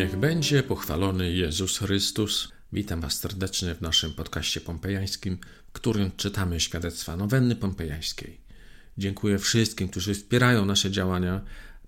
Niech będzie pochwalony Jezus Chrystus. Witam Was serdecznie w naszym podcaście pompejańskim, w którym czytamy świadectwa nowenny pompejańskiej. Dziękuję wszystkim, którzy wspierają nasze działania,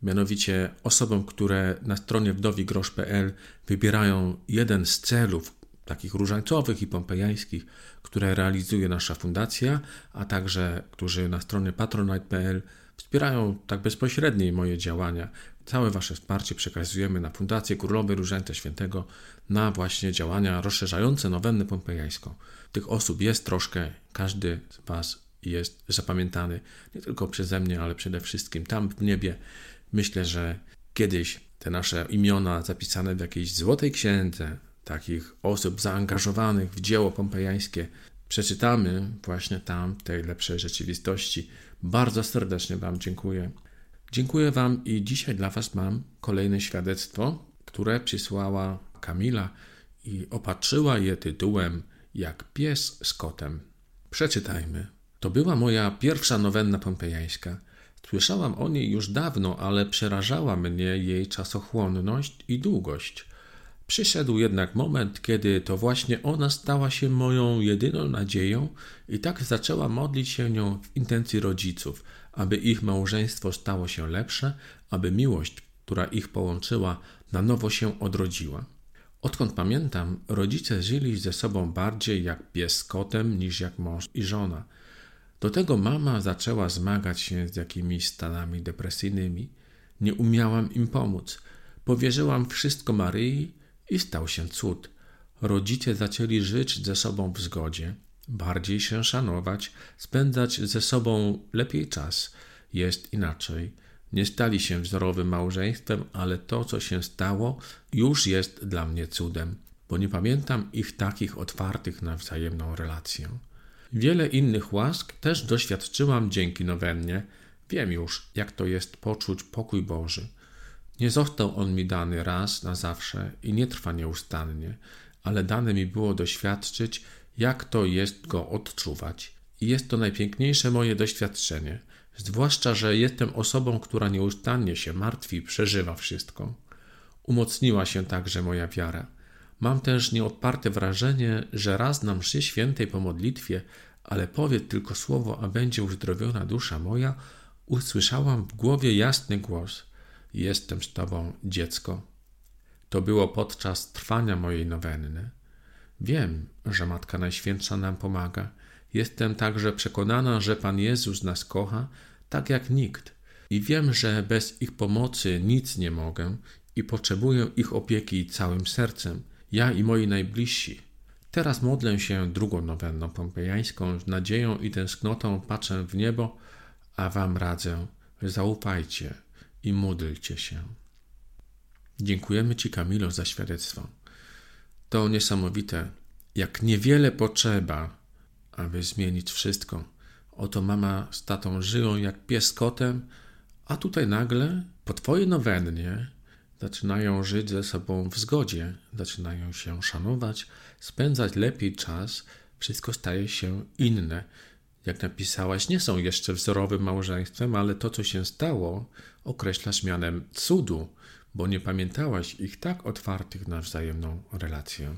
mianowicie osobom, które na stronie wdowigrosz.pl wybierają jeden z celów, takich różańcowych i pompejańskich, które realizuje nasza fundacja, a także którzy na stronie patronite.pl wspierają tak bezpośrednio moje działania. Całe Wasze wsparcie przekazujemy na Fundację Królowej Różańca Świętego na właśnie działania rozszerzające nowennę pompejańską. Tych osób jest troszkę, każdy z Was jest zapamiętany nie tylko przeze mnie, ale przede wszystkim tam w niebie. Myślę, że kiedyś te nasze imiona zapisane w jakiejś złotej księdze, takich osób zaangażowanych w dzieło pompejańskie, przeczytamy właśnie tam, w tej lepszej rzeczywistości. Bardzo serdecznie Wam dziękuję. Dziękuję Wam i dzisiaj dla Was mam kolejne świadectwo, które przysłała Kamila i opatrzyła je tytułem Jak pies z kotem. Przeczytajmy. To była moja pierwsza nowenna pompejańska. Słyszałam o niej już dawno, ale przerażała mnie jej czasochłonność i długość. Przyszedł jednak moment, kiedy to właśnie ona stała się moją jedyną nadzieją i tak zaczęła modlić się nią w intencji rodziców, aby ich małżeństwo stało się lepsze, aby miłość, która ich połączyła, na nowo się odrodziła. Odkąd pamiętam, rodzice żyli ze sobą bardziej jak pies z kotem niż jak mąż i żona. Do tego mama zaczęła zmagać się z jakimiś stanami depresyjnymi. Nie umiałam im pomóc. Powierzyłam wszystko Maryi i stał się cud. Rodzice zaczęli żyć ze sobą w zgodzie, bardziej się szanować, spędzać ze sobą lepiej czas. Jest inaczej. Nie stali się wzorowym małżeństwem, ale to, co się stało, już jest dla mnie cudem, bo nie pamiętam ich takich otwartych na wzajemną relację. Wiele innych łask też doświadczyłam dzięki nowennie. Wiem już, jak to jest poczuć pokój Boży. Nie został on mi dany raz na zawsze i nie trwa nieustannie, ale dane mi było doświadczyć, jak to jest go odczuwać. I jest to najpiękniejsze moje doświadczenie, zwłaszcza, że jestem osobą, która nieustannie się martwi i przeżywa wszystko. Umocniła się także moja wiara. Mam też nieodparte wrażenie, że raz na mszy świętej po modlitwie, ale powiedz tylko słowo, a będzie uzdrowiona dusza moja, usłyszałam w głowie jasny głos – Jestem z Tobą, dziecko. To było podczas trwania mojej nowenny. Wiem, że Matka Najświętsza nam pomaga. Jestem także przekonana, że Pan Jezus nas kocha, tak jak nikt. I wiem, że bez ich pomocy nic nie mogę i potrzebuję ich opieki całym sercem, ja i moi najbliżsi. Teraz modlę się drugą nowenną pompejańską, z nadzieją i tęsknotą patrzę w niebo, a wam radzę, zaufajcie, i módlcie się. Dziękujemy Ci, Kamilo, za świadectwo. To niesamowite, jak niewiele potrzeba, aby zmienić wszystko. Oto mama z tatą żyją jak pies kotem, a tutaj nagle, po Twojej nowennie, zaczynają żyć ze sobą w zgodzie, zaczynają się szanować, spędzać lepiej czas, wszystko staje się inne jak napisałaś, nie są jeszcze wzorowym małżeństwem, ale to, co się stało, określasz mianem cudu, bo nie pamiętałaś ich tak otwartych na wzajemną relację.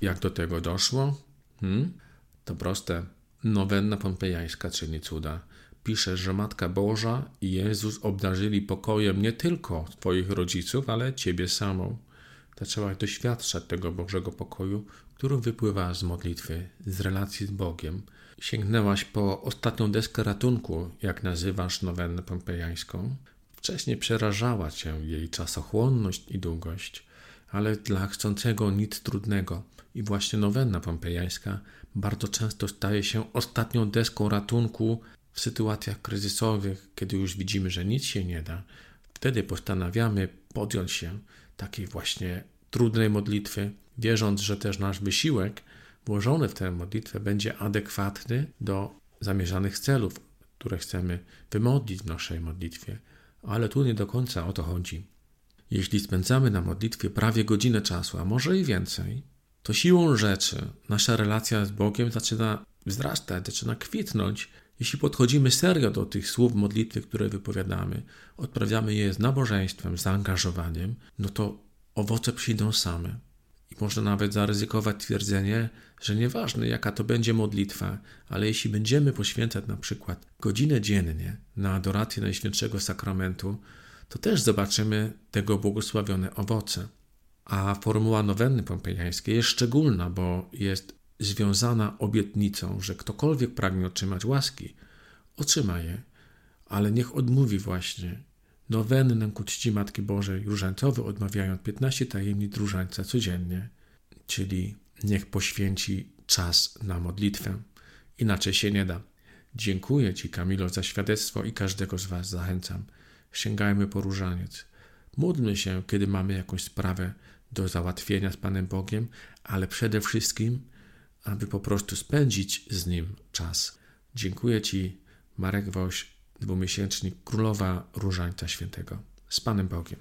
Jak do tego doszło? Hmm? To proste. Nowenna pompejańska czyni cuda. Pisze, że Matka Boża i Jezus obdarzyli pokojem nie tylko Twoich rodziców, ale Ciebie samą. Zaczęłaś doświadczać tego Bożego pokoju, który wypływa z modlitwy, z relacji z Bogiem. Sięgnęłaś po ostatnią deskę ratunku, jak nazywasz nowennę pompejańską. Wcześniej przerażała cię jej czasochłonność i długość, ale dla chcącego nic trudnego i właśnie nowenna pompejańska bardzo często staje się ostatnią deską ratunku w sytuacjach kryzysowych, kiedy już widzimy, że nic się nie da. Wtedy postanawiamy podjąć się takiej właśnie trudnej modlitwy, wierząc, że też nasz wysiłek włożony w tę modlitwę będzie adekwatny do zamierzonych celów, które chcemy wymodlić w naszej modlitwie. Ale tu nie do końca o to chodzi. Jeśli spędzamy na modlitwie prawie godzinę czasu, a może i więcej, to siłą rzeczy nasza relacja z Bogiem zaczyna wzrastać, zaczyna kwitnąć. Jeśli podchodzimy serio do tych słów modlitwy, które wypowiadamy, odprawiamy je z nabożeństwem, z zaangażowaniem, no to owoce przyjdą same. I można nawet zaryzykować twierdzenie, że nieważne jaka to będzie modlitwa, ale jeśli będziemy poświęcać na przykład godzinę dziennie na adorację Najświętszego Sakramentu, to też zobaczymy tego błogosławione owoce. A formuła nowenny pompejańskiej jest szczególna, bo jest związana obietnicą, że ktokolwiek pragnie otrzymać łaski, otrzyma je, ale niech odmówi właśnie nowennę ku czci Matki Bożej różańcowy, odmawiając 15 tajemnic różańca codziennie, czyli niech poświęci czas na modlitwę. Inaczej się nie da. Dziękuję Ci, Kamilo, za świadectwo i każdego z Was zachęcam. Sięgajmy po różaniec. Módlmy się, kiedy mamy jakąś sprawę do załatwienia z Panem Bogiem, ale przede wszystkim, aby po prostu spędzić z Nim czas. Dziękuję Ci, Marek Woś, dwumiesięcznik Królowa Różańca Świętego. Z Panem Bogiem.